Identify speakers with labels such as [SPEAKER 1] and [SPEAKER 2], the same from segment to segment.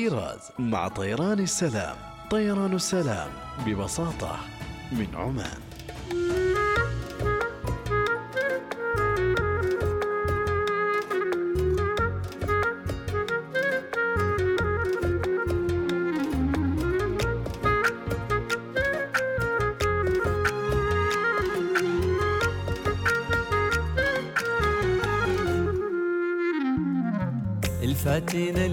[SPEAKER 1] طيراز مع طيران السلام. طيران السلام ببساطة من عمان.
[SPEAKER 2] الفاتنة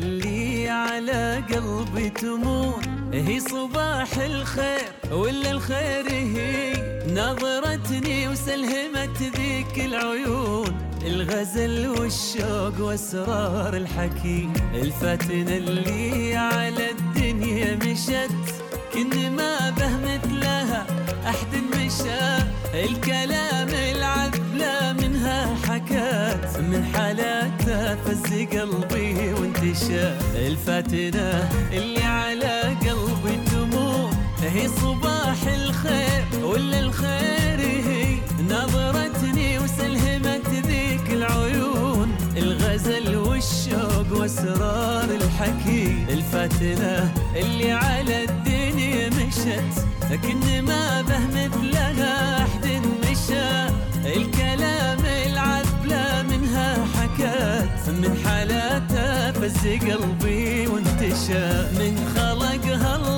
[SPEAKER 2] تمون هي صباح الخير ولا الخير هي؟ نظرتني وسلهمت ذيك العيون. الغزل والشوق واسرار الحكي الفاتنة اللي على الدنيا مشت. كن ما به مثلها أحد مشى. الكلام العذب حكات من حالاتها فز قلبي وانتشى الفاتنة اللي على قلبي تموت. هي صباح الخير ولا الخير هي؟ نظرتني وسلهمت ذيك العيون. الغزل والشوق واسرار الحكي الفاتنة اللي على الدنيا مشت. لكن ما به مثلها أحد مشى. الكلام حكات من حالاتها فز قلبي وانتشى. من خلقها الله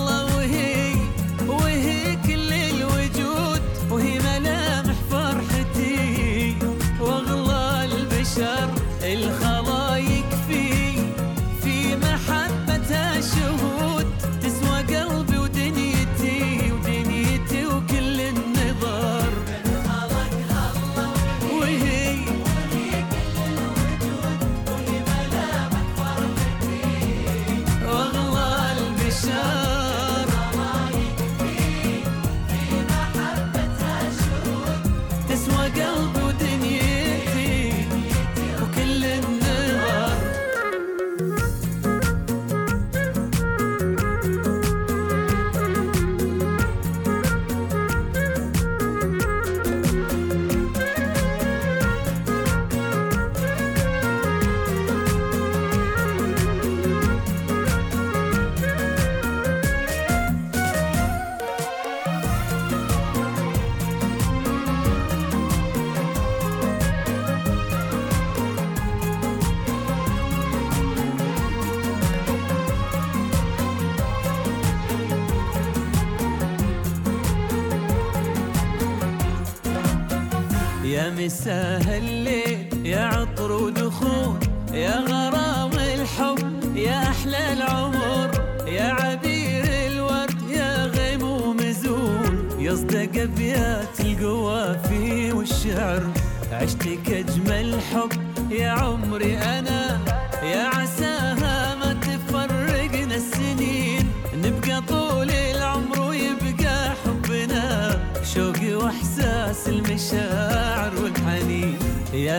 [SPEAKER 2] يا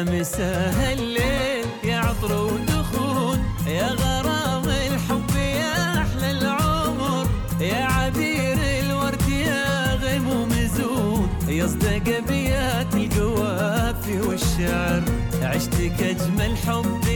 [SPEAKER 2] يا مساء الليل يا عطر ودخول يا غرام الحب يا أحلى العمر. يا عبير الورد يا غيم ومزون يصدق ابيات القوافي والشعر. عشتك اجمل حب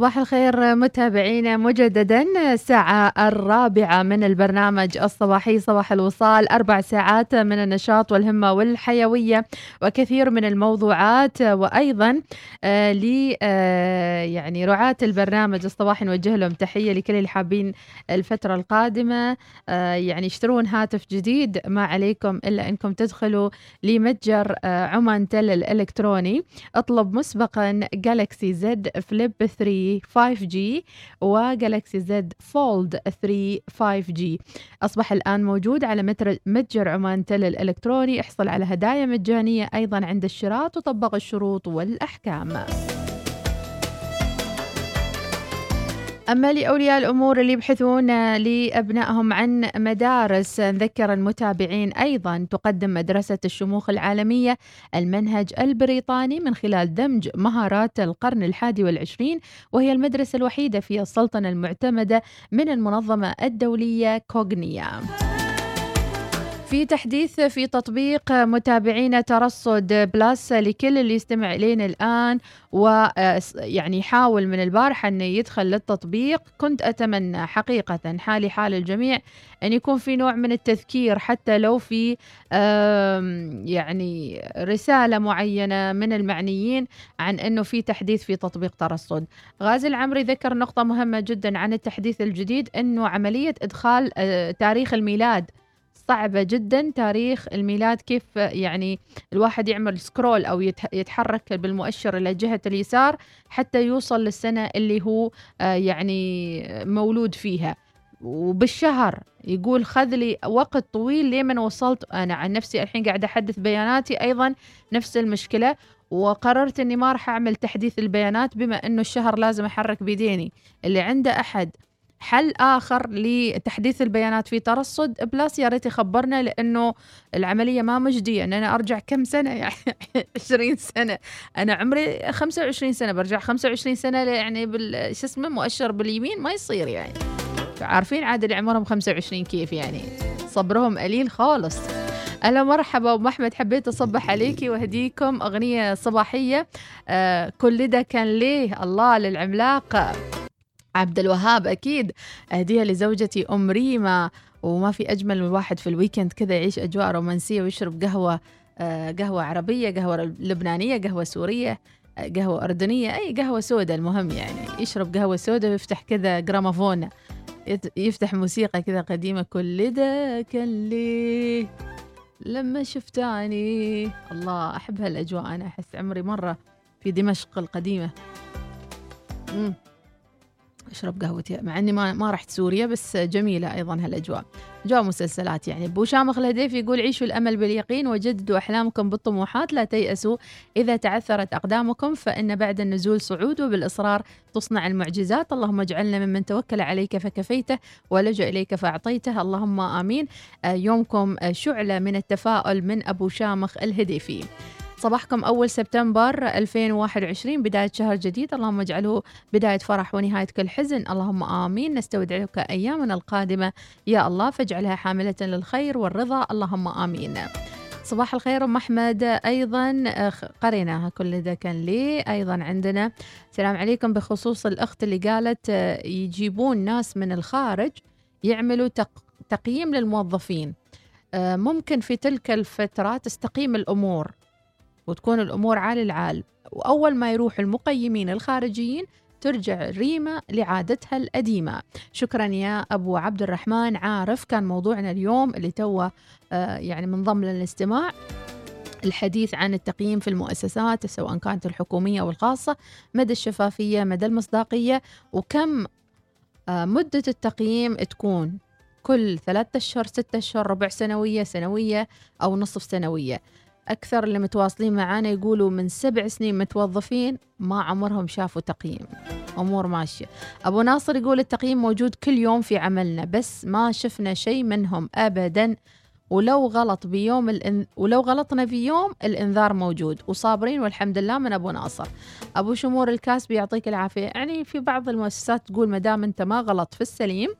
[SPEAKER 3] صباح الخير متابعينا مجددا. الساعة الرابعة من البرنامج الصباحي صباح الوصال أربع ساعات من النشاط والهمة والحيوية وكثير من الموضوعات. وأيضا آه ل آه يعني رعاة البرنامج الصباحي نوجه لهم تحية لكل اللي حابين الفترة القادمة. آه يعني يشترون هاتف جديد ما عليكم إلا أنكم تدخلوا لمتجر آه عمان تل الإلكتروني. اطلب مسبقا جالكسي زد فليب 3 5G وجالكسي زد فولد 3 5G أصبح الآن موجود على متجر عمان تل الإلكتروني احصل على هدايا مجانية أيضا عند الشراء تطبق الشروط والأحكام. أما لأولياء الأمور اللي يبحثون لأبنائهم عن مدارس نذكر المتابعين أيضا تقدم مدرسة الشموخ العالمية المنهج البريطاني من خلال دمج مهارات القرن الحادي والعشرين وهي المدرسة الوحيدة في السلطنة المعتمدة من المنظمة الدولية كوغنيا. في تحديث في تطبيق متابعين ترصد بلس لكل اللي يستمع إلينا الآن ويعني يحاول من البارحة أنه يدخل للتطبيق. كنت أتمنى حقيقة حالي حال الجميع أن يكون في نوع من التذكير حتى لو في يعني رسالة معينة من المعنيين عن أنه في تحديث في تطبيق ترصد. غازي العمري ذكر نقطة مهمة جدا عن التحديث الجديد أنه عملية إدخال تاريخ الميلاد صعبة جدا تاريخ الميلاد كيف يعني الواحد يعمل سكرول أو يتحرك بالمؤشر إلى جهة اليسار حتى يوصل للسنة اللي هو آه، يعني مولود فيها. وبالشهر يقول خذ لي وقت طويل لمن وصلت أنا. عن نفسي الحين قاعدة أحدث بياناتي أيضا نفس المشكلة وقررت أني ما راح أعمل تحديث البيانات بما أنه الشهر لازم أحرك بيديني. اللي عنده أحد حل آخر لتحديث البيانات في ترصد بلس يا ريت يخبرنا لأنه العملية ما مجدية. إن أنا أرجع كم سنة؟ يعني 20 سنة. أنا عمري 25 سنة. برجع 25 سنة يعني بال شو اسمه مؤشر باليمين ما يصير يعني. عارفين عاد اللي عمرهم 25 كيف يعني. صبرهم قليل خالص. أهلا مرحبا. ام احمد حبيت أصبح عليكي وأهديكم. أغنية صباحية. آه كل ده كان ليه؟ الله للعملاق. عبد الوهاب أكيد. أهديها لزوجتي أم ريما. وما في أجمل من الواحد في ال weekend كذا يعيش أجواء رومانسية ويشرب قهوة آه، قهوة عربية قهوة لبنانية قهوة سورية آه، قهوة أردنية أي قهوة سوداء. المهم يعني يشرب قهوة سوداء ويفتح كذا جرامافون. يفتح موسيقى كذا قديمة. كل ده كان ليه لما شفتاني. الله أحب هالأجواء. أنا أحس عمري مرة في دمشق القديمة. أشرب قهوتي مع إني ما ما رحت سوريا بس جميلة أيضا هالأجواء. أجواء مسلسلات يعني. أبو شامخ الهديف يقول عيشوا الأمل باليقين وجددوا أحلامكم بالطموحات لا تيأسوا. إذا تعثرت أقدامكم فإن بعد النزول صعود وبالإصرار تصنع المعجزات. اللهم اجعلنا ممن توكل عليك فكفيته ولجأ إليك فأعطيته. اللهم آمين. آه، يومكم شعلة من التفاؤل من أبو شامخ الهديفي. صباحكم أول سبتمبر 2021 بداية شهر جديد. اللهم اجعله بداية فرح ونهاية كل حزن. اللهم آمين. نستودعك أيامنا القادمة. يا الله فاجعلها حاملة للخير والرضا. اللهم آمين. صباح الخير أم أحمد. أيضا قريناها كل ده كان لي. أيضا عندنا السلام عليكم. بخصوص الأخت اللي قالت يجيبون ناس من الخارج يعملوا تقييم للموظفين. ممكن في تلك الفترة تستقيم الأمور. وتكون الأمور عال العال. وأول ما يروح المقيمين الخارجيين ترجع ريما لعادتها القديمة شكرا يا أبو عبد الرحمن عارف كان موضوعنا اليوم اللي توه آه يعني منضم للاستماع الحديث عن التقييم في المؤسسات سواء كانت الحكومية أو الخاصة مدى الشفافية مدى المصداقية وكم آه مدة التقييم تكون كل ثلاثة أشهر ستة أشهر ربع سنوية سنوية أو نصف سنوية. أكثر اللي متواصلين معانا يقولوا من سبع سنين متوظفين ما عمرهم شافوا تقييم. أمور ماشية. أبو ناصر يقول التقييم موجود كل يوم في عملنا بس ما شفنا شيء منهم أبدا. ولو غلط بيوم الإن... ولو غلطنا في يوم الإنذار موجود. وصابرين والحمد لله من أبو ناصر. أبو شمور الكاسبي يعطيك العافية. يعني في بعض المؤسسات تقول ما دام أنت ما غلط في السليم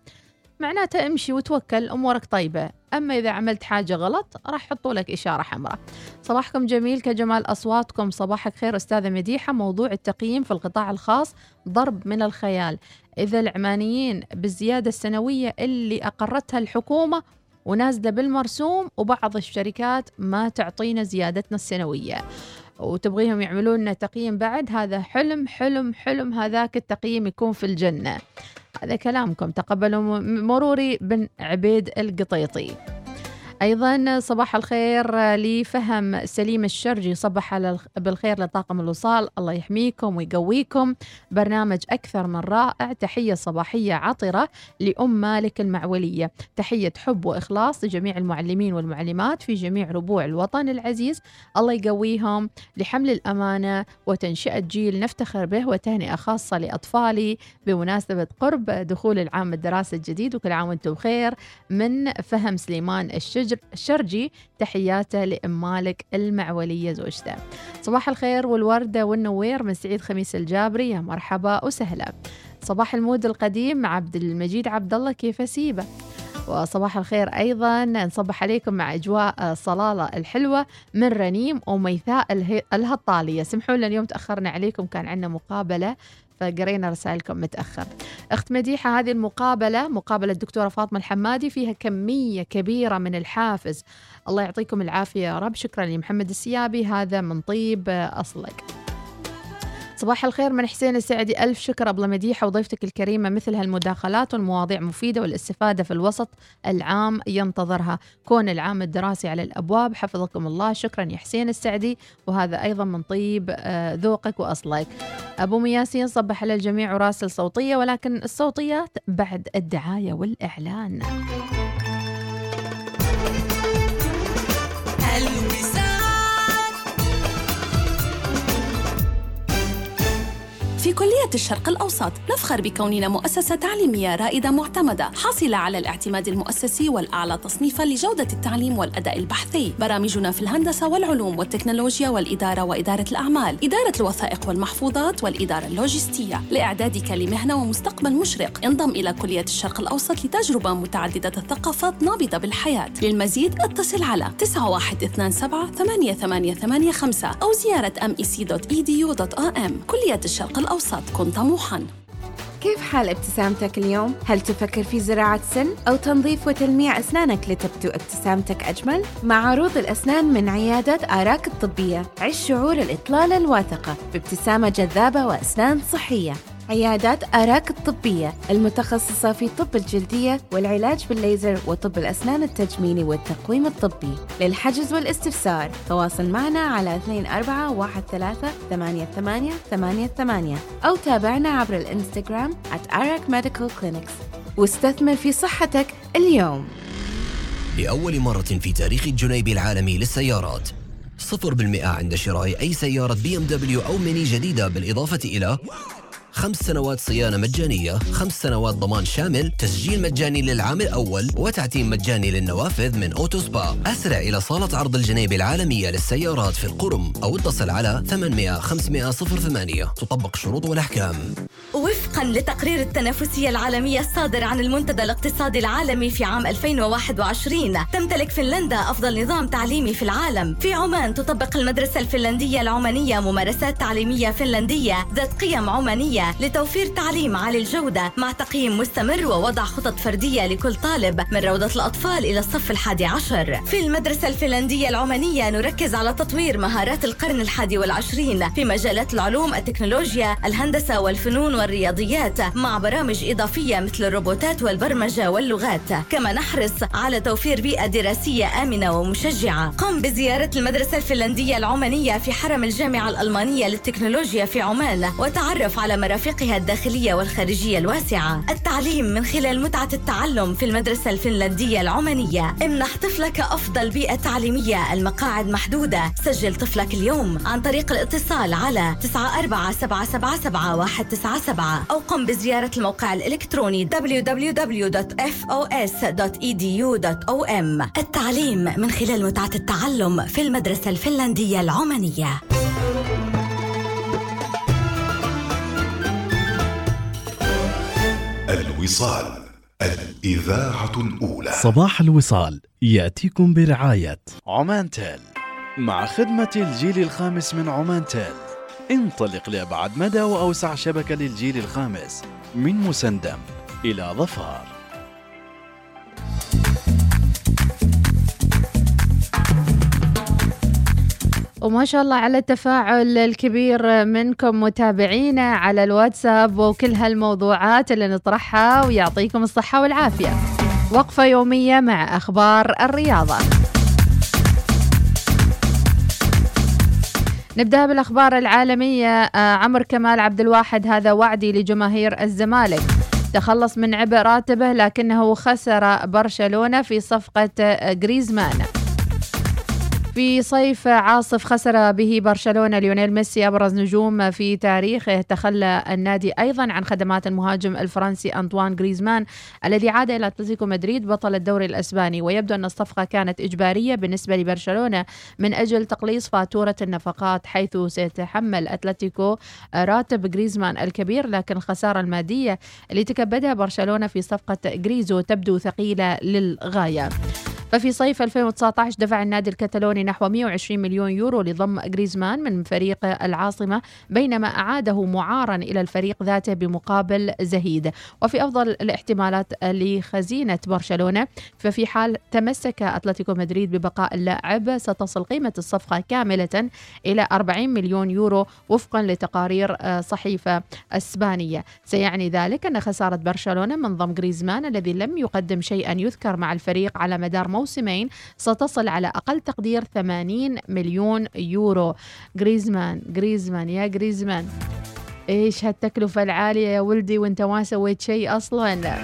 [SPEAKER 3] معناته امشي وتوكل أمورك طيبة. أما إذا عملت حاجة غلط راح يحطوا لك إشارة حمراء. صباحكم جميل كجمال أصواتكم. صباحك خير أستاذة مديحة. موضوع التقييم في القطاع الخاص ضرب من الخيال. إذا العمانيين بالزيادة السنوية اللي أقرتها الحكومة ونازلة بالمرسوم وبعض الشركات ما تعطينا زيادتنا السنوية. وتبغيهم يعملون لنا تقييم بعد هذا حلم حلم حلم هذاك التقييم يكون في الجنة. هذا كلامكم. تقبلوا مروري بن عبيد القطيطي. أيضا صباح الخير لفهم سليم الشرجي صبح بالخير لطاقم الوصال الله يحميكم ويقويكم. برنامج أكثر من رائع تحية صباحية عطرة لأم مالك المعولية. تحية حب وإخلاص لجميع المعلمين والمعلمات في جميع ربوع الوطن العزيز. الله يقويهم لحمل الأمانة وتنشئة جيل نفتخر به وتهنئة خاصة لأطفالي بمناسبة قرب دخول العام الدراسي الجديد. وكل عام وأنتم بخير. من فهم سليمان الشجر الشرجي تحياته لأم مالك المعولية زوجته. صباح الخير والوردة والنوير من سعيد خميس الجابري. يا مرحبا وسهلا. صباح المود القديم عبد المجيد عبد الله كيف أسيبه؟ وصباح الخير أيضا نصبح عليكم مع أجواء صلالة الحلوة من رنيم وميثاء الهطالية. سمحوا لنا اليوم تأخرنا عليكم كان عندنا مقابلة فقرينا رسائلكم متأخر. أخت مديحة هذه المقابلة مقابلة الدكتورة فاطمة الحمادي فيها كمية كبيرة من الحافز. الله يعطيكم العافية يا رب. شكرا لمحمد السيابي. هذا من طيب أصلك. صباح الخير من حسين السعدي. ألف شكر أبلة مديحة وضيفتك الكريمة مثل هالمداخلات والمواضيع مفيدة والاستفادة في الوسط العام ينتظرها. كون العام الدراسي على الأبواب حفظكم الله. شكرا يا حسين السعدي. وهذا أيضا من طيب آه، ذوقك وأصلك. أبو مياسين صبح على الجميع وراسل صوتية ولكن الصوتيات بعد الدعاية والإعلان.
[SPEAKER 4] في كلية الشرق الأوسط. نفخر بكوننا مؤسسة تعليمية رائدة معتمدة حاصلة على الاعتماد المؤسسي والأعلى تصنيفا لجودة التعليم والأداء البحثي. برامجنا في الهندسة والعلوم والتكنولوجيا والإدارة وإدارة الأعمال إدارة الوثائق والمحفوظات والإدارة اللوجستية. لإعدادك لمهنة ومستقبل مشرق انضم إلى كلية الشرق الأوسط لتجربة متعددة الثقافات نابضة بالحياة. للمزيد اتصل على 9127 8885 أو زيارة mec.edu.am كلية الشرق الأوسط. الأوسط كن طموحاً
[SPEAKER 5] كيف حال ابتسامتك اليوم؟ هل تفكر في زراعة سن أو تنظيف وتلميع أسنانك لتبدو ابتسامتك أجمل؟ مع عروض الأسنان من عيادة آراك الطبية عش شعور الإطلالة الواثقة بابتسامة جذابة وأسنان صحية عيادات آراك الطبية المتخصصة في طب الجلدية والعلاج بالليزر وطب الأسنان التجميلي والتقويم الطبي. للحجز والاستفسار تواصل معنا على 24138888 أو تابعنا عبر الإنستغرام at Arak Medical Clinics. واستثمر في صحتك اليوم.
[SPEAKER 6] لأول مرة في تاريخ الجنيبي العالمية للسيارات. صفر بالمئة عند شراء أي سيارة BMW أو ميني جديدة بالإضافة إلى خمس سنوات صيانة مجانية خمس سنوات ضمان شامل تسجيل مجاني للعام الأول وتعتيم مجاني للنوافذ من Auto Spa أسرع إلى صالة عرض الجنيبي العالمية للسيارات في القرم أو اتصل على 800 500 08 تطبق شروط والأحكام.
[SPEAKER 7] وفقا لتقرير التنافسية العالمية الصادر عن المنتدى الاقتصادي العالمي في عام 2021 تمتلك فنلندا أفضل نظام تعليمي في العالم. في عمان تطبق المدرسة الفنلندية العمانية ممارسات تعليمية فنلندية ذات قيم عمانية. لتوفير تعليم عالي الجودة مع تقييم مستمر ووضع خطط فردية لكل طالب من روضة الأطفال إلى الصف الحادي عشر. في المدرسة الفنلندية العمانية نركز على تطوير مهارات القرن الحادي والعشرين في مجالات العلوم التكنولوجيا الهندسة والفنون والرياضيات مع برامج إضافية مثل الروبوتات والبرمجة واللغات. كما نحرص على توفير بيئة دراسية آمنة ومشجعة. قم بزيارة المدرسة الفنلندية العمانية في حرم الجامعة الألمانية للتكنولوجيا في عمان وتعرف على مرافقها الداخلية والخارجية الواسعة. التعليم من خلال متعة التعلم في المدرسة الفنلندية العمانية. امنح طفلك أفضل بيئة تعليمية. المقاعد محدودة. سجل طفلك اليوم عن طريق الاتصال على 94777 أو قم بزيارة الموقع الإلكتروني www.fos.edu.om التعليم من خلال متعة التعلم في المدرسة الفنلندية العمانية.
[SPEAKER 8] الوصال الإذاعة الأولى.
[SPEAKER 1] صباح الوصال يأتيكم برعاية. عمان تيل. مع خدمة الجيل الخامس من عمان تيل. انطلق لأبعد مدى وأوسع شبكة للجيل الخامس من مسندم إلى ظفار.
[SPEAKER 3] وما شاء الله على التفاعل الكبير منكم متابعينا على الواتساب وكل هالموضوعات اللي نطرحها ويعطيكم الصحة والعافية. وقفة يومية مع أخبار الرياضة. نبدأ بالأخبار العالمية. آه، عمر كمال عبد الواحد هذا وعدي لجماهير الزمالك. تخلص من عبء راتبه لكنه خسر برشلونة في صفقة آه، في صيف عاصف خسر به برشلونة ليونيل ميسي أبرز نجوم في تاريخه. تخلى النادي أيضا عن خدمات المهاجم الفرنسي أنطوان غريزمان الذي عاد إلى أتلتيكو مدريد بطل الدوري الأسباني. ويبدو أن الصفقة كانت إجبارية بالنسبة لبرشلونة من أجل تقليص فاتورة النفقات حيث سيتحمل أتلتيكو راتب غريزمان الكبير لكن الخسارة المادية اللي تكبدها برشلونة في صفقة غريزو تبدو ثقيلة للغاية. ففي صيف 2019 دفع النادي الكتالوني نحو 120 مليون يورو لضم غريزمان من فريق العاصمة بينما أعاده معارا إلى الفريق ذاته بمقابل زهيد. وفي أفضل الاحتمالات لخزينة برشلونة ففي حال تمسك أتلتيكو مدريد ببقاء اللاعب ستصل قيمة الصفقة كاملة إلى 40 مليون يورو وفقا لتقارير آه، صحيفة أسبانية. سيعني ذلك أن خسارة برشلونة من ضم غريزمان الذي لم يقدم شيئا يذكر مع الفريق على مدار موسمين ستصل على أقل تقدير 80 مليون يورو. غريزمان غريزمان يا غريزمان إيش هالتكلفة العالية يا ولدي وإنت ما سويت شيء أصلا.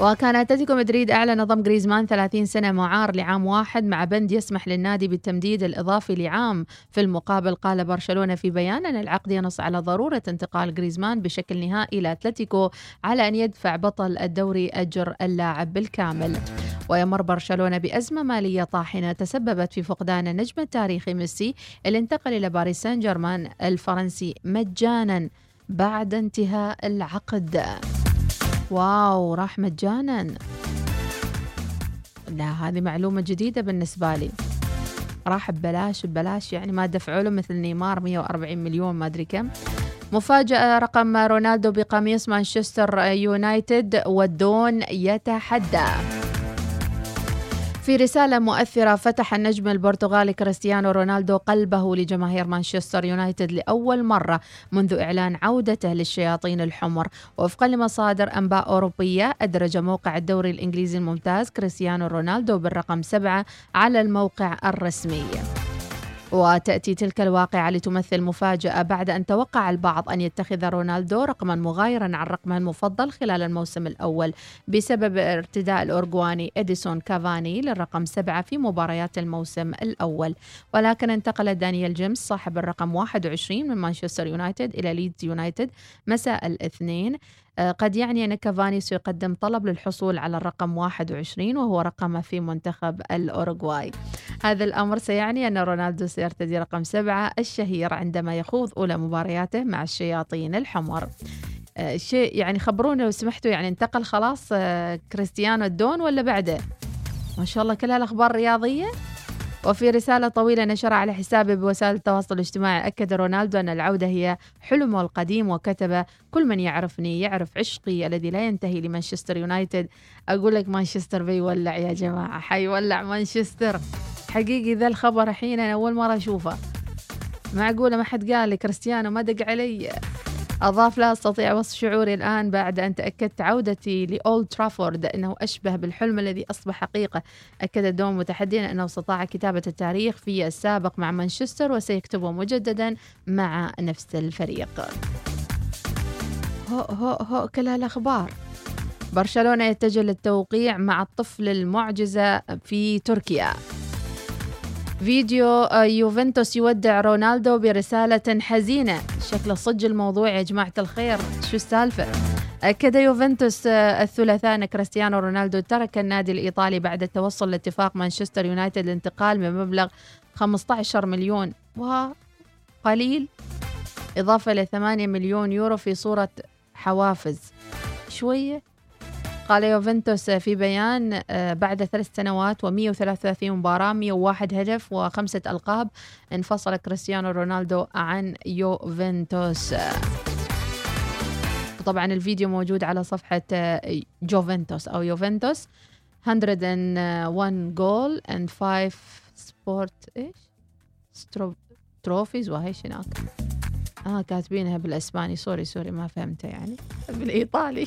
[SPEAKER 3] وكان اتلتيكو مدريد أعلن ضم غريزمان 30 سنة معار لعام واحد مع بند يسمح للنادي بالتمديد الإضافي لعام. في المقابل قال برشلونة في بيان ان العقد ينص على ضرورة انتقال غريزمان بشكل نهائي إلى اتلتيكو على أن يدفع بطل الدوري أجر اللاعب بالكامل. ويمر برشلونة بأزمة مالية طاحنة تسببت في فقدان النجم التاريخي ميسي اللي انتقل إلى باريس سان جيرمان الفرنسي مجانا بعد انتهاء العقد. wow راح مجانا. لا هذه معلومة جديدة بالنسبة لي. راح ببلاش ببلاش يعني ما دفعوا له مثل نيمار 140 مليون ما أدري كم. مفاجأة رقم رونالدو بقميص مانشستر يونايتد والدون يتحدى. في رسالة مؤثرة فتح النجم البرتغالي كريستيانو رونالدو قلبه لجماهير مانشستر يونايتد لأول مرة منذ إعلان عودته للشياطين الحمر. وفقا لمصادر أنباء أوروبية أدرج موقع الدوري الإنجليزي الممتاز كريستيانو رونالدو بالرقم سبعة على الموقع الرسمي. وتأتي تلك الواقعة لتمثل مفاجأة بعد أن توقع البعض أن يتخذ رونالدو رقما مغايرا عن رقمه المفضل خلال الموسم الأول بسبب ارتداء الأورجواني إديسون كافاني للرقم سبعة في مباريات الموسم الأول. ولكن انتقل دانيال جيمس صاحب الرقم 21 من مانشستر يونايتد إلى ليدز يونايتد مساء الاثنين. قد يعني أن كافاني سيقدم طلب للحصول على الرقم 21 وهو رقمه في منتخب الأوروغواي. هذا الأمر سيعني أن رونالدو سيرتدي رقم سبعة الشهير عندما يخوض أولى مبارياته مع الشياطين الحمر. آه، شيء يعني خبرونا لو سمحتوا يعني انتقل خلاص آه، كريستيانو الدون ولا بعده؟ ما شاء الله كلها الأخبار الرياضية وفي رسالة طويلة نشرها على حسابه بوسائل التواصل الاجتماعي. أكد رونالدو أن العودة هي حلمه القديم وكتب كل من يعرفني يعرف عشقي الذي لا ينتهي لمانشستر يونايتد. أقول لك مانشستر بيولع يا جماعة حيولع مانشستر. حقيقي ذا الخبر الحين أنا أول مرة أشوفه. معقولة ما حد قال لي كريستيانو ما دق علي. أضاف لا أستطيع وصف شعوري الآن بعد أن تأكدت عودتي لأولد ترافورد أنه أشبه بالحلم الذي أصبح حقيقة. أكد الدوم متحديا أنه استطاع كتابة التاريخ في السابق مع مانشستر وسيكتبه مجددا مع نفس الفريق. هو هو هو كل هالأخبار برشلونة يتجه للتوقيع مع الطفل المعجزة في تركيا. فيديو آه، يوفنتوس يودع رونالدو برسالة حزينة. شكله صج الموضوع يا جماعة الخير. شو السالفة؟ أكد يوفنتوس آه، الثلاثاء أن كريستيانو رونالدو ترك النادي الإيطالي بعد التوصل لاتفاق مانشستر يونايتد للانتقال بمبلغ 15 مليون وقليل. إضافة ل 8 مليون يورو في صورة حوافز. شوية قال يوفنتوس في بيان آه، بعد ثلاث سنوات و133 مباراة 101 هدف وخمسة ألقاب انفصل كريستيانو رونالدو عن يوفنتوس. وطبعا الفيديو موجود على صفحة آه، جوفنتوس أو يوفنتوس. 101 goal and 5 sport إيش؟ trophies وهي هناك آه كاتبينها بالإسباني. sorry sorry ما فهمتها يعني. بالإيطالي.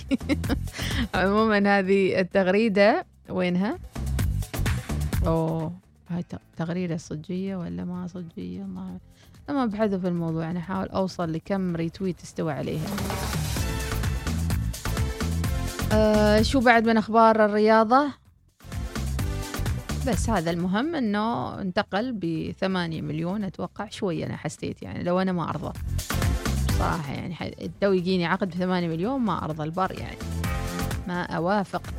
[SPEAKER 3] عموما هذه التغريدة وينها؟ أوه هاي تغريدة صجية ولا ما صجية؟ الله لما بحثوا في الموضوع. أنا أحاول أوصل لكم retweet استوى عليها. آه شو بعد من أخبار الرياضة؟ بس هذا المهم إنه انتقل بثمانية مليون أتوقع شوي أنا حسيت يعني لو أنا ما أرضى. صراحة يعني تو يجيني عقد بثمانية مليون ما أرضى البر يعني. ما أوافق.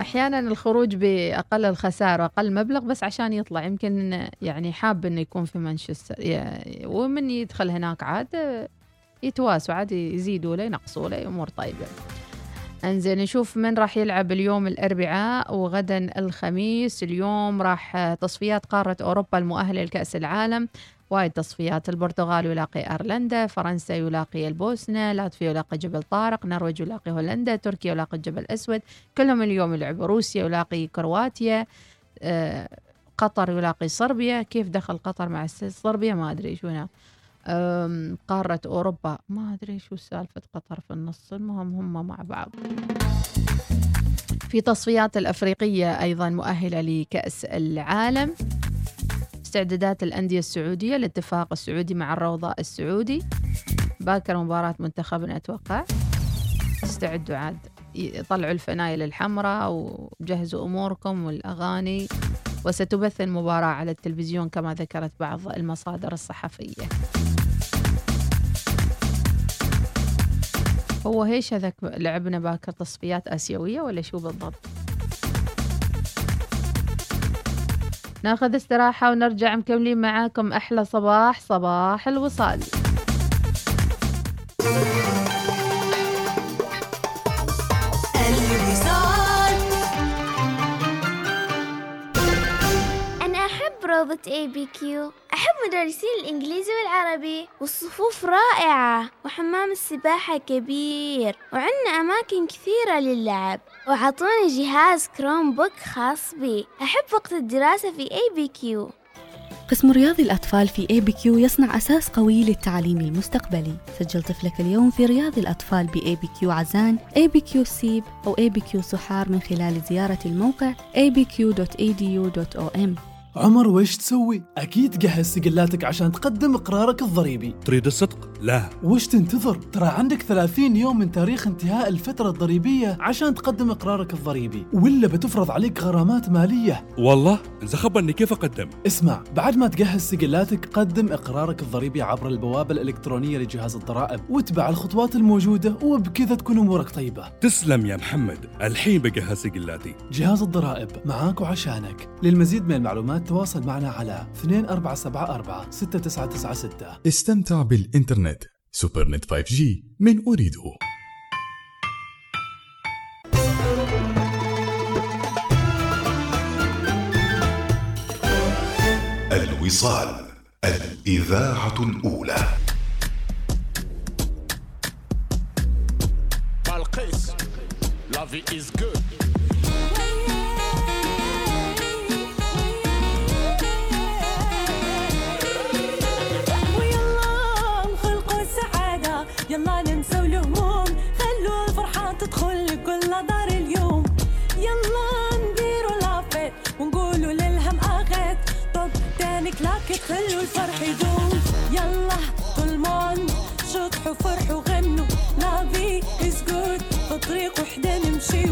[SPEAKER 3] أحيانا الخروج بأقل الخسارة واقل مبلغ بس عشان يطلع. يمكن يعني حاب إنه يكون في مانشستر ومن يدخل هناك عاد يتواسوا عاد يزيدوا له ينقصوا له أمور طيبة. انزين نشوف من راح يلعب اليوم الأربعاء وغدا الخميس. اليوم راح تصفيات قارة أوروبا المؤهلة لكأس العالم. وايد تصفيات البرتغال يلاقي أيرلندا فرنسا يلاقي البوسنة لاتفيا يلاقي جبل طارق نرويج يلاقي هولندا تركيا يلاقي الجبل الأسود. كلهم اليوم يلعبوا روسيا يلاقي كرواتيا آه، قطر يلاقي صربيا. كيف دخل قطر مع صربيا؟ ما أدري شو هناك. قارة أوروبا. ما أدري شو سالفة قطر في النص المهم هم مع بعض. في تصفيات الأفريقية أيضا مؤهلة لكأس العالم. استعدادات الأندية السعودية الاتفاق السعودي مع الروضة السعودي. باكر مباراة منتخبنا أتوقع. استعدوا عاد يطلعوا الفنايل الحمراء وجهزوا أموركم والأغاني. وستبث المباراة على التلفزيون كما ذكرت بعض المصادر الصحفية. هو هيش هذاك لعبنا باكر تصفيات آسيوية ولا شو بالضبط؟ ناخذ استراحة ونرجع مكملين معاكم. أحلى صباح صباح الوصال.
[SPEAKER 8] روضة ABQ أحب مدرسين الإنجليزي والعربي والصفوف رائعة وحمام السباحة كبير وعندنا أماكن كثيرة للعب وعطوني جهاز Chromebook خاص بي. أحب وقت الدراسة في ABQ
[SPEAKER 9] قسم رياض الأطفال في ABQ يصنع أساس قوي للتعليم المستقبلي. سجل طفلك اليوم في رياض الأطفال باي بي كيو عزان اي بي كيو سيب أو اي بي كيو سحار من خلال زيارة الموقع abq.edu.om
[SPEAKER 10] عمر وش تسوي؟ أكيد تجهز سجلاتك عشان تقدم إقرارك الضريبي.
[SPEAKER 11] تريد الصدق؟ لا.
[SPEAKER 10] وش تنتظر؟ ترى عندك 30 يوم من تاريخ انتهاء الفترة الضريبية عشان تقدم إقرارك الضريبي. ولا بتفرض عليك غرامات مالية؟
[SPEAKER 11] والله؟ إذا خبرني كيف أقدم؟
[SPEAKER 10] اسمع بعد ما تجهز سجلاتك قدم إقرارك الضريبي عبر البوابة الإلكترونية لجهاز الضرائب واتبع الخطوات الموجودة وبكذا تكون أمورك طيبة.
[SPEAKER 11] تسلم يا محمد. الحين بجهز سجلاتي.
[SPEAKER 10] جهاز الضرائب معاك وعشانك. للمزيد من المعلومات تواصل معنا على 2474 6996
[SPEAKER 12] استمتع بالإنترنت. سوبر نت 5G من أريده
[SPEAKER 13] الوصال الإذاعة الأولى.
[SPEAKER 14] La vie is good.
[SPEAKER 15] يلا ننسى الهموم. خلوا الفرحة تدخل لكل دار اليوم. يلا نديروا لافيت ونقولوا للهم اخت طب تاني كلاك خلوا الفرح يدوم. يلا كل مون شطحوا فرحوا غنوا لافي از جود في طريق وحدة نمشي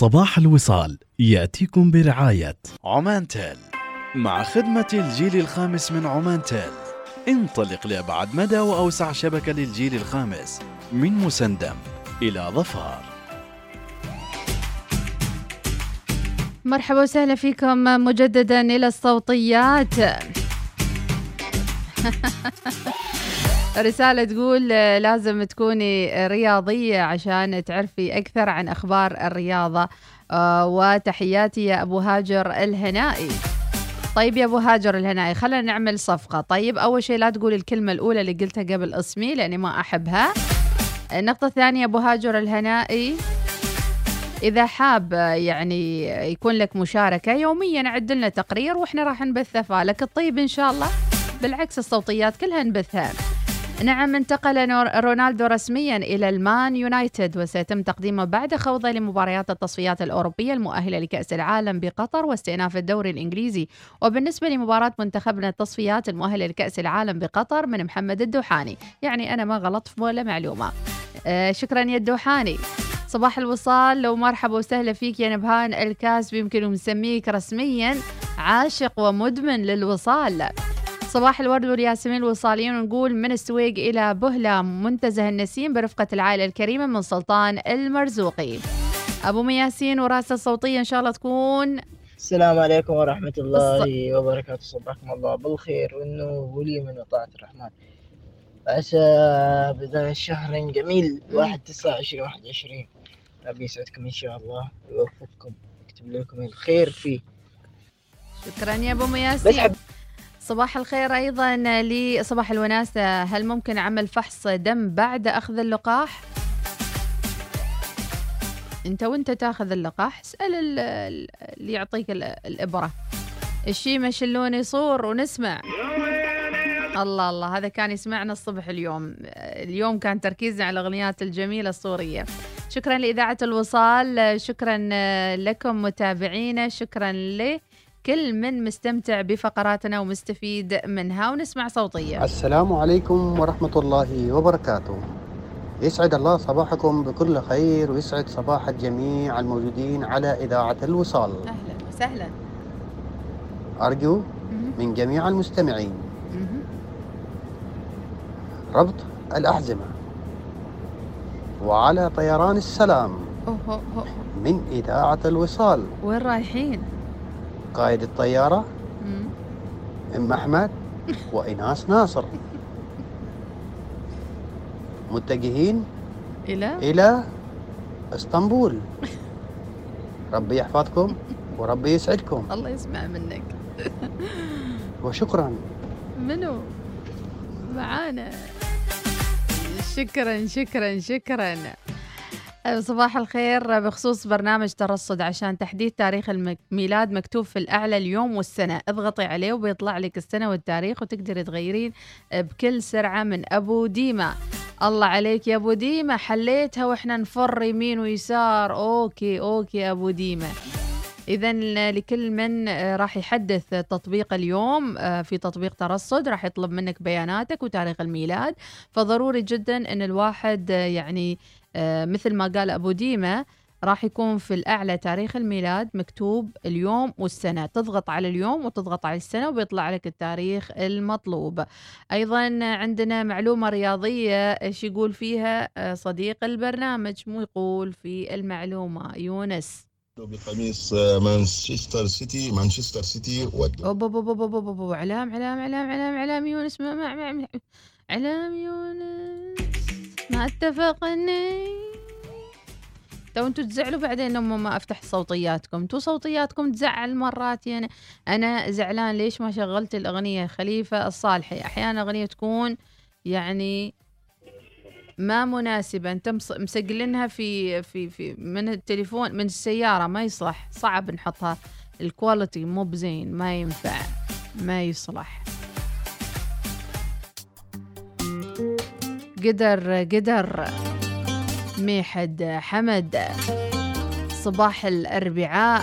[SPEAKER 1] صباح الوصال يأتيكم برعاية عمان تيل مع خدمة الجيل الخامس من عمان تيل انطلق لأبعد مدى وأوسع شبكة للجيل الخامس من مسندم إلى ظفار.
[SPEAKER 3] مرحبا وسهلا فيكم مجددا إلى الصوتيات. رسالة تقول آه، لازم تكوني رياضية عشان تعرفي أكثر عن أخبار الرياضة. آه، وتحياتي يا أبو هاجر الهنائي. طيب يا أبو هاجر الهنائي خلينا نعمل صفقة. طيب أول شيء لا تقول الكلمة الأولى اللي قلتها قبل اسمي لأني ما أحبها. النقطة الثانية أبو هاجر الهنائي إذا حاب آه، يعني يكون لك مشاركة يوميا عد لنا تقرير وإحنا راح نبثه فالك الطيب إن شاء الله. بالعكس الصوتيات كلها نبثها. نعم انتقل رونالدو رسميا إلى المان يونايتد وسيتم تقديمه بعد خوضه لمباريات التصفيات الأوروبية المؤهلة لكأس العالم بقطر واستئناف الدوري الإنجليزي. وبالنسبة لمباراة منتخبنا التصفيات المؤهلة لكأس العالم بقطر من محمد الدوحاني. يعني أنا ما غلطت ولا معلومة. آه شكرا يا الدوحاني. صباح الوصال. لو مرحبا وسهلا فيك يا نبهان الكاسبي يمكن نسميك رسميا عاشق ومدمن للوصال. صباح الورد والياسمين الوصاليين ونقول من السويق إلى بهلة منتزه النسيم برفقة العائلة الكريمة من سلطان المرزوقي. أبو مياسين وراسة الصوتية إن شاء الله تكون
[SPEAKER 16] السلام عليكم ورحمة الله وبركاته. صبحكم الله بالخير والنور ولي من وطاعة الرحمن. عسى بداية شهر جميل واحد تسعة عشرين واحد وعشرين ربي يسعدكم إن شاء الله ويوفقكم يكتب لكم الخير فيه.
[SPEAKER 3] شكرا يا أبو
[SPEAKER 16] بس
[SPEAKER 3] مياسين
[SPEAKER 16] حب-
[SPEAKER 3] صباح الخير أيضا لي صباح الوناسة. هل ممكن عمل فحص دم بعد أخذ اللقاح؟ أنت وأنت تأخذ اللقاح اسأل ال- ال- اللي يعطيك ال- الإبرة. الشيمة شلوني صور ونسمع. الله الله هذا كان يسمعنا الصبح اليوم. اليوم كان تركيزنا على الأغنيات الجميلة السورية شكرا لإذاعة الوصال. شكرا لكم متابعينا. شكرا لكل من مستمتع بفقراتنا ومستفيد منها ونسمع صوتية.
[SPEAKER 17] السلام عليكم ورحمة الله وبركاته. يسعد الله صباحكم بكل خير ويسعد صباح الجميع الموجودين على إذاعة الوصال.
[SPEAKER 3] أهلا وسهلا.
[SPEAKER 17] أرجو من جميع المستمعين. ربط الأحزمة. وعلى طيران السلام. من إذاعة الوصال.
[SPEAKER 3] وين رايحين؟
[SPEAKER 17] قائد الطيارة. أم أحمد وإناس ناصر. متجهين
[SPEAKER 3] إلى؟
[SPEAKER 17] إلى إسطنبول. ربي يحفظكم وربي يسعدكم.
[SPEAKER 3] الله يسمع منك.
[SPEAKER 17] وشكرا.
[SPEAKER 3] منو؟ معانا. شكرا شكرا شكرا. صباح الخير. بخصوص برنامج ترصد عشان تحديد تاريخ الميلاد مكتوب في الأعلى اليوم والسنة. اضغطي عليه وبيطلع لك السنة والتاريخ وتقدري تغيرين بكل سرعة من أبو ديما. الله عليك يا أبو ديما. حليتها وإحنا نفر يمين ويسار. okay okay أبو ديما. إذا لكل من آه، راح يحدث تطبيق اليوم آه، في تطبيق ترصد راح يطلب منك بياناتك وتاريخ الميلاد. فضروري جدا أن الواحد آه، يعني مثل ما قال أبو ديمة راح يكون في الأعلى تاريخ الميلاد مكتوب اليوم والسنة. تضغط على اليوم وتضغط على السنة وبيطلع لك التاريخ المطلوب. أيضا عندنا معلومة رياضية إيش يقول فيها؟ آه، صديق البرنامج مو يقول في المعلومة. يونس.
[SPEAKER 18] بقميص آه، مانشستر سيتي مانشستر سيتي
[SPEAKER 3] علام علام علام علام علام يونس. ما ما- علام يونس. ما اتفقني. تو أنتوا تزعلوا بعدين لما ما أفتح صوتياتكم. أنتوا صوتياتكم تزعل مرات يعني. أنا زعلان ليش ما شغلت الأغنية خليفة الصالحي أحيانا أغنية تكون يعني ما مناسبة. أنت مس- مسجلينها في في في من التليفون من السيارة. ما يصلح. صعب نحطها. الكواليتي مو بزين. ما ينفع. ما يصلح. قدر قدر ميحد حمد. صباح الأربعاء.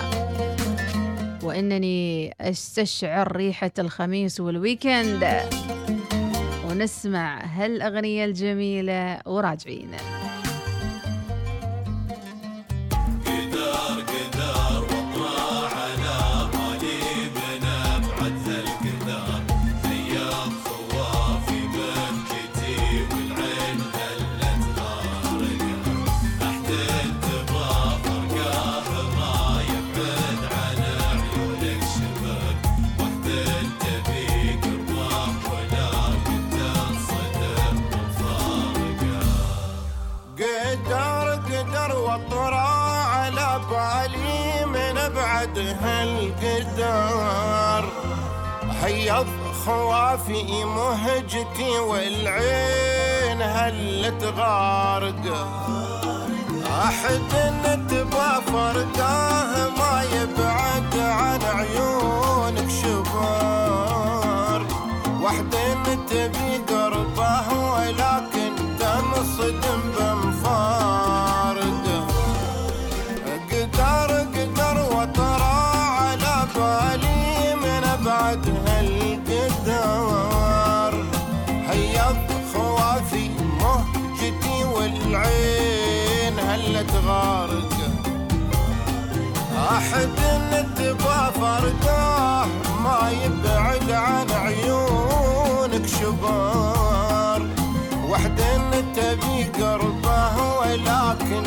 [SPEAKER 3] وإنني أستشعر ريحة الخميس والويكند. ونسمع هالأغنية الجميلة وراجعين.
[SPEAKER 2] ابعد هالقدر
[SPEAKER 19] حيض خوافي مهجتي والعين هلت غارقه احد نتبع فرقاه ما يبعد عن عيونك شبار. وحد تبي قربه ولكن تنصدم بمفارقه والعين هلت غارقه أحد نتبع فرقاه ما يبعد عن عيونك شبار. وحد تبي قربه ولكن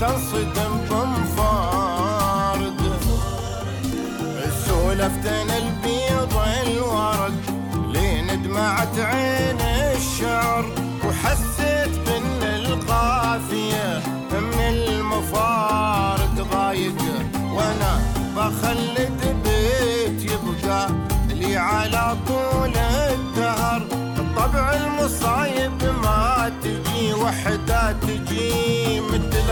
[SPEAKER 19] تصدم بمفارقه سولفتنا البيض الورد لين دمعت عين الشعر وحسيت بان القافية من المفارق ضايقة. وأنا بخلد بيت يبقى لي على طول الدهر. طبع المصايب ما تجي وحدة تجي مثل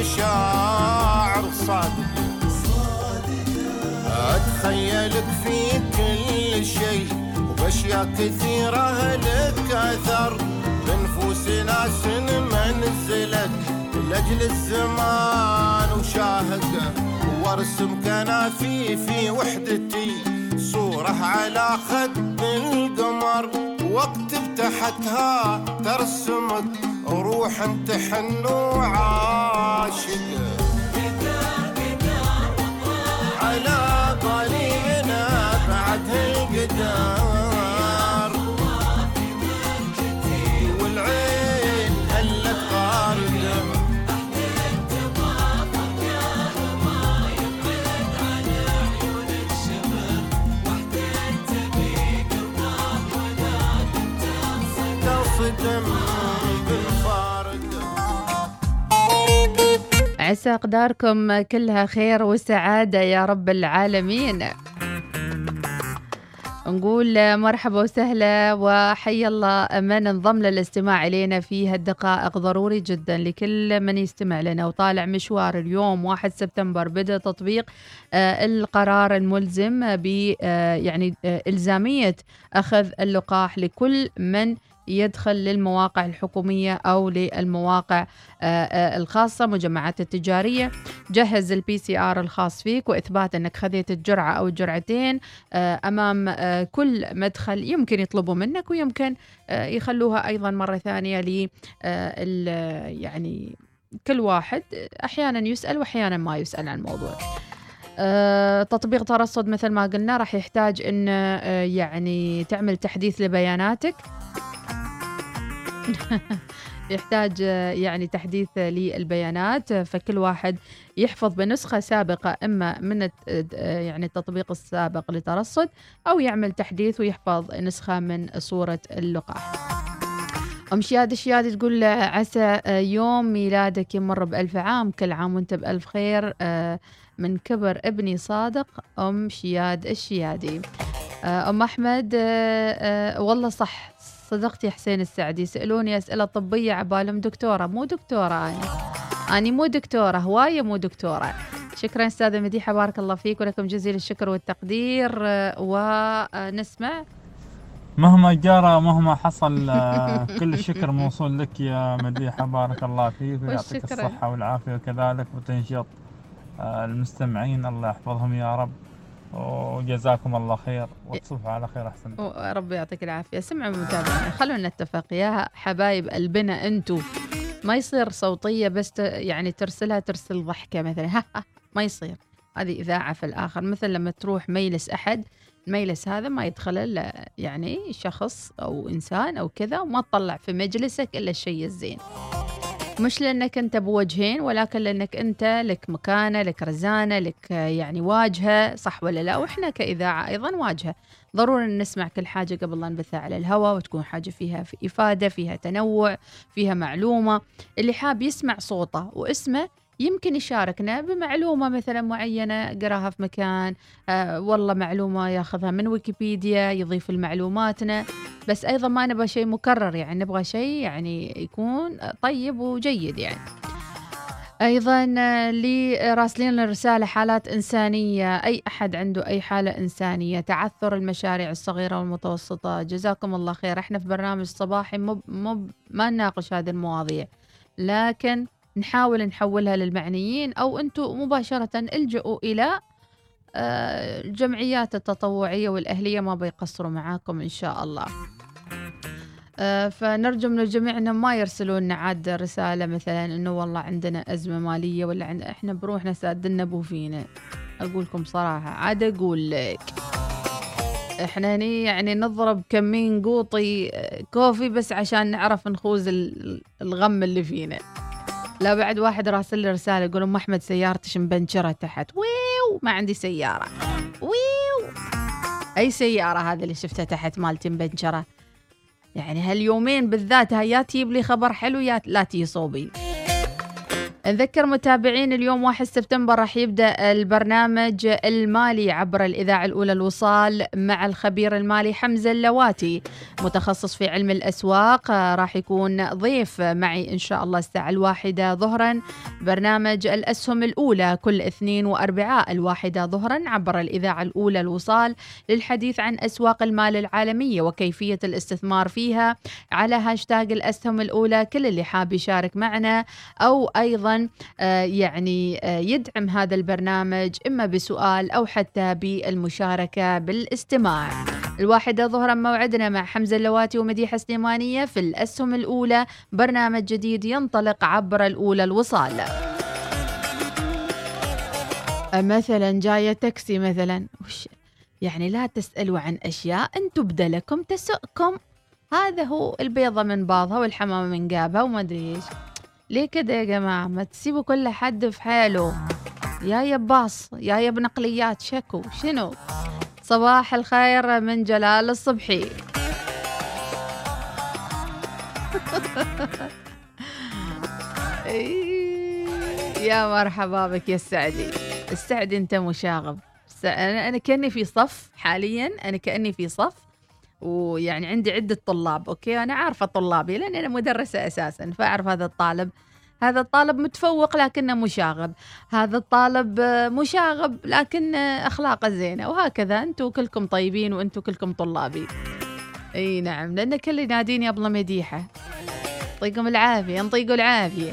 [SPEAKER 19] ان المشاعر صادقة أتخيلك في كل شيء وباشياء كثيرة لك أثر. بنفوس ناس ما نزلت لأجل الزمان وشاهقه وارسم كنافي في وحدتي. صورة على خد القمر واكتب تحتها ترسمك روح تحن وعاشق. على قليلنا
[SPEAKER 3] عسى أقداركم كلها خير وسعادة يا رب العالمين. نقول مرحبا وسهلا وحي الله من انضم للاستماع إلينا في هالدقائق. ضروري جدا لكل من يستمع لنا وطالع مشوار اليوم 1 سبتمبر بدأ تطبيق آه، القرار الملزم ب آه، يعني آه، إلزامية أخذ اللقاح لكل من يدخل للمواقع الحكومية أو للمواقع آه، آه، الخاصة مجمعات التجارية. جهز ال PCR الخاص فيك وإثبات أنك خذيت الجرعة أو الجرعتين آه، أمام كل مدخل يمكن يطلبوا منك ويمكن يخلوها أيضا مرة ثانية ل يعني كل واحد أحيانا يسأل وأحيانا ما يسأل عن الموضوع. تطبيق ترصد مثل ما قلنا راح يحتاج آه، يعني تعمل تحديث لبياناتك. يحتاج آه، يعني تحديث للبيانات. آه، فكل واحد يحفظ بنسخة سابقة إما من آه، يعني التطبيق السابق لترصد أو يعمل تحديث ويحفظ نسخة من صورة اللقاح. أم شياد الشيادي تقول آه، عسى آه، يوم ميلادك يمر بألف عام كل عام وأنت بألف خير. آه، من كبر ابني صادق. أم شياد الشيادي آه، أم أحمد آه، آه، والله صح. صدقت يا حسين السعدي يسألوني أسئلة طبية عبالهم دكتورة. مو دكتورة أنا أنا مو دكتورة هواية مو دكتورة. شكرا أستاذة مديحة بارك الله فيك ولكم جزيل الشكر والتقدير. آه، ونسمع
[SPEAKER 20] مهما جرى مهما حصل آه، كل الشكر موصول لك يا مديحة بارك الله فيك ويعطيك. الصحة والعافية وكذلك وتنشيط آه، المستمعين الله يحفظهم يا رب. وجزاكم الله خير وتصبحوا على خير أحسن.
[SPEAKER 3] ربي يعطيك العافية. سمعوا متابعين خلونا نتفق. يا حبايب قلبنا انتو ما يصير صوتية بس يعني ترسلها ترسل ضحكة مثلا. ما يصير. هذه إذاعة في الآخر. مثل لما تروح ميلس أحد الميلس هذا ما يدخل إلا يعني شخص أو إنسان أو كذا وما تطلع في مجلسك إلا الشيء الزين مش لأنك أنت بوجهين ولكن لأنك أنت لك مكانة لك رزانة لك آه، يعني واجهة صح ولا لا؟ وإحنا كإذاعة أيضا واجهة. ضروري إن نسمع كل حاجة قبل لا نبثها على الهواء وتكون حاجة فيها في إفادة فيها تنوع فيها معلومة. اللي حاب يسمع صوته واسمه يمكن يشاركنا بمعلومة مثلا معينة قراها في مكان آه والله معلومة ياخذها من ويكيبيديا يضيف لمعلوماتنا. بس أيضا ما نبغى شيء مكرر يعني نبغى شيء يعني يكون طيب وجيد يعني. أيضا آه، لراسلين الرسالة حالات إنسانية. أي أحد عنده أي حالة إنسانية؟ تعثر المشاريع الصغيرة والمتوسطة. جزاكم الله خير. إحنا في برنامج صباحي مو مو ما نناقش هذه المواضيع. لكن نحاول نحولها للمعنيين أو أنتم مباشرة الجؤوا إلى آه، الجمعيات التطوعية والأهلية ما بيقصروا معاكم إن شاء الله. آه، فنرجو من الجميع إنهم ما يرسلوا لنا عاد رسالة مثلا إنه والله عندنا أزمة مالية ولا عند إحنا بروحنا سادنا أبو فينا. أقول لكم صراحة عاد أقول لك. إحنا هني يعني نضرب كمين قوطي آه، كوفي بس عشان نعرف نخوز ال- الغم اللي فينا. لا بعد واحد راسل لي رسالة يقول أم أحمد سيارتش مبنشره تحت. ويو! ما عندي سيارة. ويو! أي سيارة هذه اللي شفتها تحت مالتي مبنشره يعني هاليومين بالذات هيا يا تجيب لي خبر حلو يا لا تجي صوبي. نذكر متابعين اليوم 1 سبتمبر راح يبدأ البرنامج المالي عبر الإذاعة الأولى الوصال مع الخبير المالي حمزة اللواتي. متخصص في علم الأسواق آه، راح يكون ضيف معي إن شاء الله الساعة الواحدة ظهرا. برنامج الأسهم الأولى كل اثنين وأربعاء الواحدة ظهرا عبر الإذاعة الأولى الوصال للحديث عن أسواق المال العالمية وكيفية الاستثمار فيها. على هاشتاج الأسهم الأولى كل اللي حاب يشارك معنا أو أيضا آه، يعني آه، يدعم هذا البرنامج إما بسؤال أو حتى بالمشاركة بالاستماع. الواحدة ظهرا موعدنا مع حمزة اللواتي ومديحة سليمانية في الأسهم الأولى. برنامج جديد ينطلق عبر الأولى الوصال مثلا جاية تاكسي مثلا. وش؟ يعني لا تسألوا عن أشياء أنتم بدلكم تسؤكم. هذا هو البيضة من باضها والحمامة من قابها وما أدري إيش. ليه كده يا جماعة؟ ما تسيبوا كل حد في حاله. يا يا باص يا يا بنقليات شكو؟ شنو؟ صباح الخير من جلال الصبحي. إيه، يا مرحبا بك يا السعدي السعدي انت مشاغب. أنا كأني في صف حاليا أنا كأني في صف ويعني عندي عدة طلاب أوكي؟ أنا عارفة طلابي لأن أنا مدرسة أساسا فأعرف هذا الطالب. هذا الطالب متفوق لكنه مشاغب. هذا الطالب مشاغب لكن أخلاقه زينة وهكذا. أنتم كلكم طيبين وأنتم كلكم طلابي. إي نعم لأن كل يناديني أبله مديحة. يعطيكم العافية ينطيقوا العافية.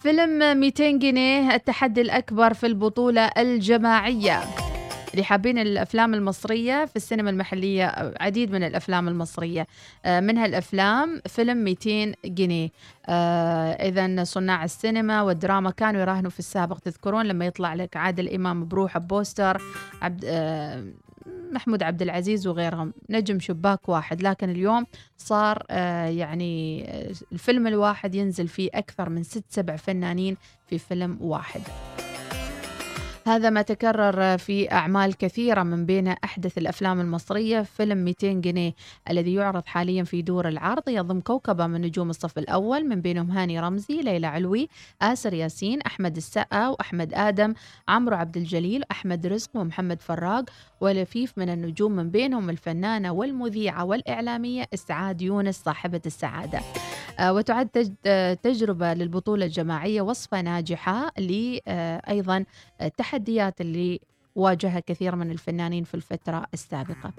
[SPEAKER 3] فيلم 200 جنيه التحدي الأكبر في البطولة الجماعية. اللي حابين الأفلام المصرية في السينما المحلية عديد من الأفلام المصرية آه، من هالأفلام فيلم 200 جنيه. إذا صناع السينما والدراما كانوا يراهنوا في السابق. تذكرون لما يطلع لك عادل إمام بروحه بوستر عبد آه، محمود عبد العزيز وغيرهم. نجم شباك واحد. لكن اليوم صار آه، يعني آه، الفيلم الواحد ينزل فيه أكثر من ست سبع فنانين في فيلم واحد. هذا ما تكرر في أعمال كثيرة من بين أحدث الأفلام المصرية فيلم 200 جنيه الذي يعرض حاليا في دور العرض. يضم كوكبة من نجوم الصف الأول من بينهم هاني رمزي ليلى علوي آسر ياسين أحمد السقا وأحمد آدم عمرو عبد الجليل أحمد رزق ومحمد فراج ولفيف من النجوم من بينهم الفنانة والمذيعة والإعلامية إسعاد يونس صاحبة السعادة. آه، وتعد آه، تجربة للبطولة الجماعية وصفة ناجحة لأيضا التحديات اللي واجهها كثير من الفنانين في الفترة السابقة.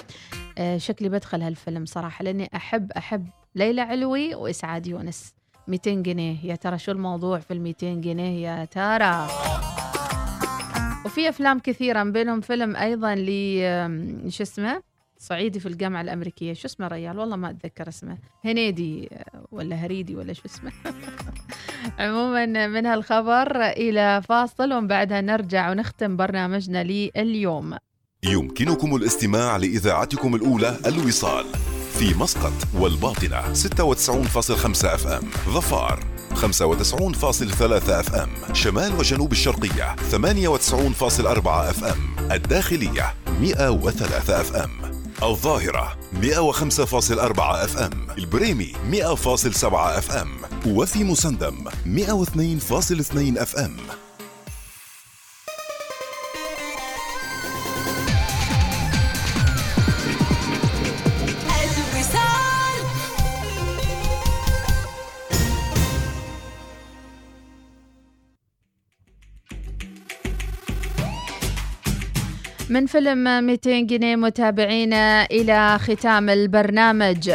[SPEAKER 3] آه، شكلي بدخل هالفيلم صراحة لأني أحب أحب ليلى علوي وإسعاد يونس. 200 جنيه. يا ترى شو الموضوع في ال 200 جنيه يا ترى؟ وفي أفلام كثيرة بينهم فيلم أيضا ل شو اسمه؟ صعيدي في الجامعة الأمريكية. شو اسمه ريال؟ والله ما أتذكر اسمه. هنيدي ولا هريدي ولا شو اسمه. عموما من هالخبر إلى فاصل ومن بعدها نرجع ونختم برنامجنا لليوم.
[SPEAKER 13] يمكنكم الاستماع لإذاعتكم الأولى الوصال في مسقط والباطنة 96.5 أف إم. ظفار 95.3 FM. شمال وجنوب الشرقية 98.4 FM. الداخلية 103 FM. الظاهرة 105.4 FM البريمي 100.7 FM وفي مسندم 102.2
[SPEAKER 15] FM.
[SPEAKER 3] من فيلم 200 جنيه متابعينا إلى ختام البرنامج.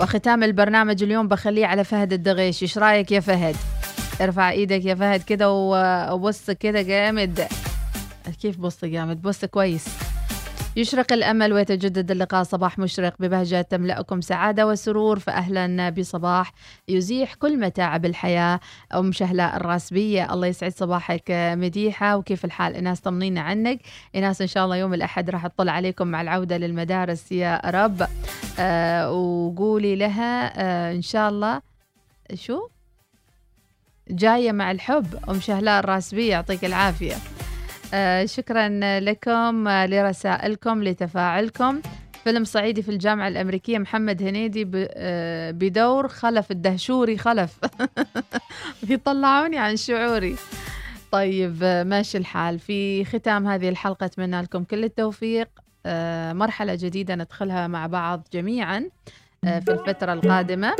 [SPEAKER 3] وختام البرنامج اليوم بخليه على فهد الدغيش. إيش رأيك يا فهد؟ ارفع إيدك يا فهد كده وبص كده جامد. كيف بص جامد؟ بص كويس. يشرق الأمل ويتجدد اللقاء صباح مشرق ببهجة تملأكم سعادة وسرور فأهلا بصباح يزيح كل متاعب الحياة أم شهلاء الراسبية الله يسعد صباحك مديحة. وكيف الحال؟ إناس طمنينا عنك. إناس إن شاء الله يوم الأحد راح تطلع عليكم مع العودة للمدارس يا رب. آه وقولي لها آه إن شاء الله. شو؟ جاية مع الحب. أم شهلاء الراسبية يعطيك العافية. شكرا لكم آه لرسائلكم لتفاعلكم. فيلم صعيدي في الجامعة الأمريكية محمد هنيدي آه، بدور خلف الدهشوري خلف. بيطلعوني عن شعوري. طيب آه، ماشي الحال. في ختام هذه الحلقة أتمنى لكم كل التوفيق. آه، مرحلة جديدة ندخلها مع بعض جميعا آه، في الفترة القادمة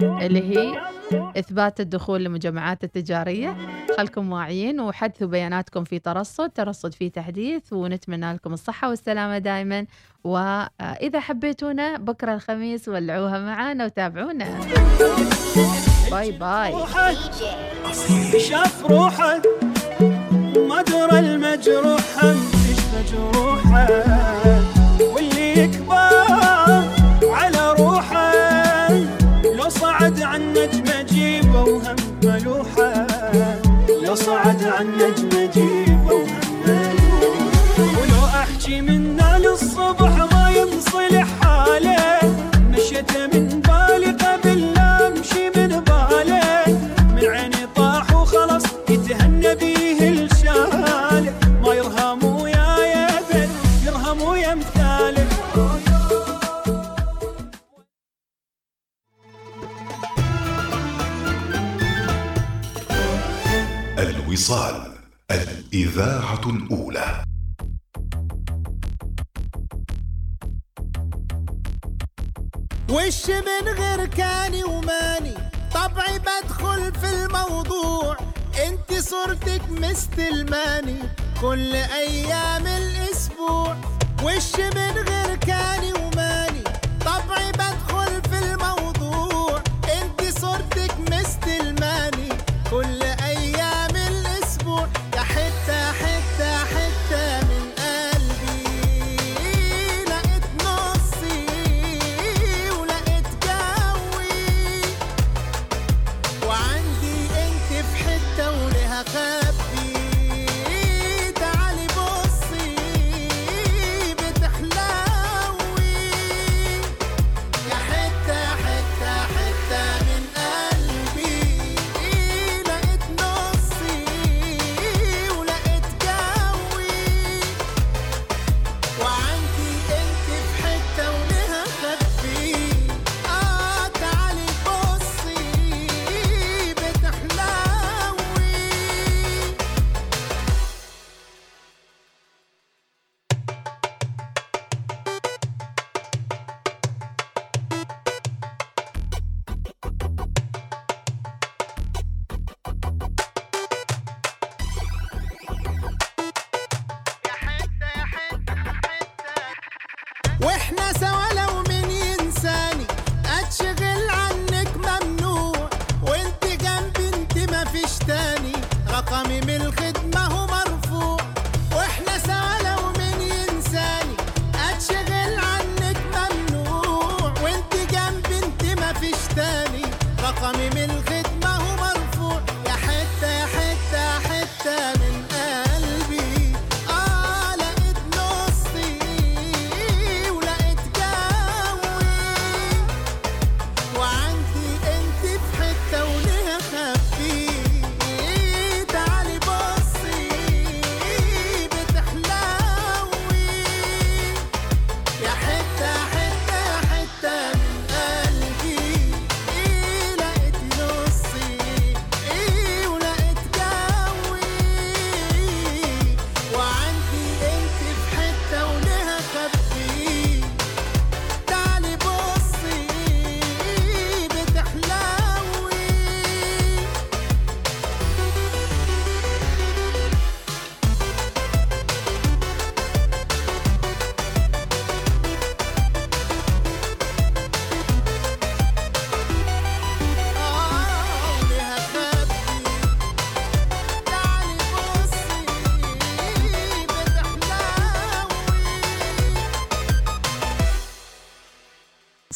[SPEAKER 3] اللي هي إثبات الدخول للمجمعات التجارية. خلكم واعيين وحدثوا بياناتكم في ترصد. ترصد فيه تحديث ونتمنى لكم الصحة والسلامة دائما. وإذا حبيتونا بكرة الخميس ولعوها معانا وتابعونا. باي باي.
[SPEAKER 21] شاف روحه ما درى المجروحة إيش مجروحة صعد عن نجمة جيبه وهم ملوحة. لو صعد عن نجمة جيبه
[SPEAKER 13] الوصال الإذاعة الأولى.
[SPEAKER 22] وش من غير كاني وماني؟ طبعي بدخل في الموضوع. انت صورتك مستلماني كل أيام الأسبوع. وش من غير كاني وماني؟ رقمي من الخدمة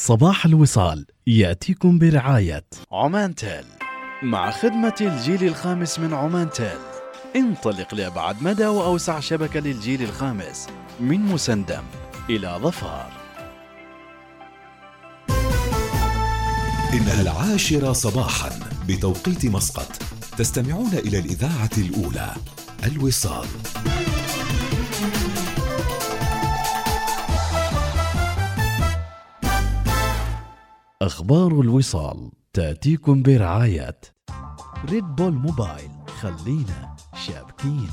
[SPEAKER 1] صباح الوصال يأتيكم برعاية. عمان تيل. مع خدمة الجيل الخامس من عمان تيل. انطلق لأبعد مدى وأوسع شبكة للجيل الخامس من مسندم إلى ظفار.
[SPEAKER 13] إنها العاشرة صباحا بتوقيت مسقط تستمعون إلى الإذاعة الأولى الوصال.
[SPEAKER 1] أخبار الوصال تأتيكم برعاية ريد بول موبايل خلينا شابكين.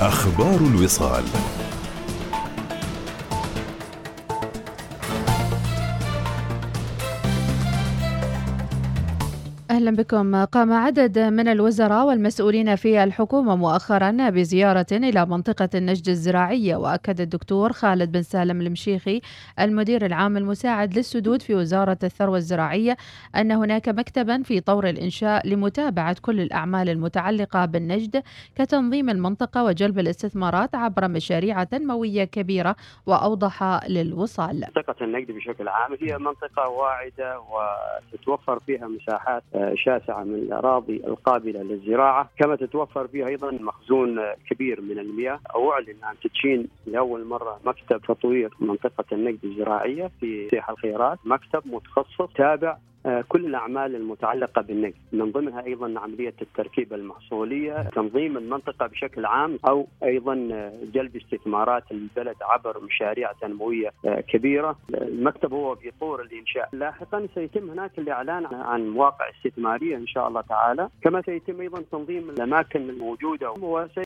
[SPEAKER 13] أخبار الوصال.
[SPEAKER 3] أهلا بكم. قام عدد من الوزراء والمسؤولين في الحكومة مؤخرا بزيارة إلى منطقة النجد الزراعية وأكد الدكتور خالد بن سالم المشيخي المدير العام المساعد للسدود في وزارة الثروة الزراعية أن هناك مكتبا في طور الإنشاء لمتابعة كل الأعمال المتعلقة بالنجد كتنظيم المنطقة وجلب الاستثمارات عبر مشاريع تنموية كبيرة وأوضح للوصال.
[SPEAKER 23] منطقة النجد بشكل عام هي منطقة واعدة وتتوفر فيها مساحات شاسعة من الأراضي القابلة للزراعة. كما تتوفر فيها أيضا مخزون كبير من المياه. أو أعلن عن تدشين لأول مرة مكتب تطوير منطقة النجد الزراعية في سيح الخيرات. مكتب متخصص تابع كل الأعمال المتعلقة بالنجد من ضمنها أيضا عملية التركيبة المحصولية تنظيم المنطقة بشكل عام أو أيضا آه، جلب استثمارات البلد عبر مشاريع تنموية آه، كبيرة. المكتب هو في طور الإنشاء. لاحقا سيتم هناك الإعلان عن مواقع استثمارية إن شاء الله تعالى. كما سيتم أيضا تنظيم الأماكن الموجودة. وسي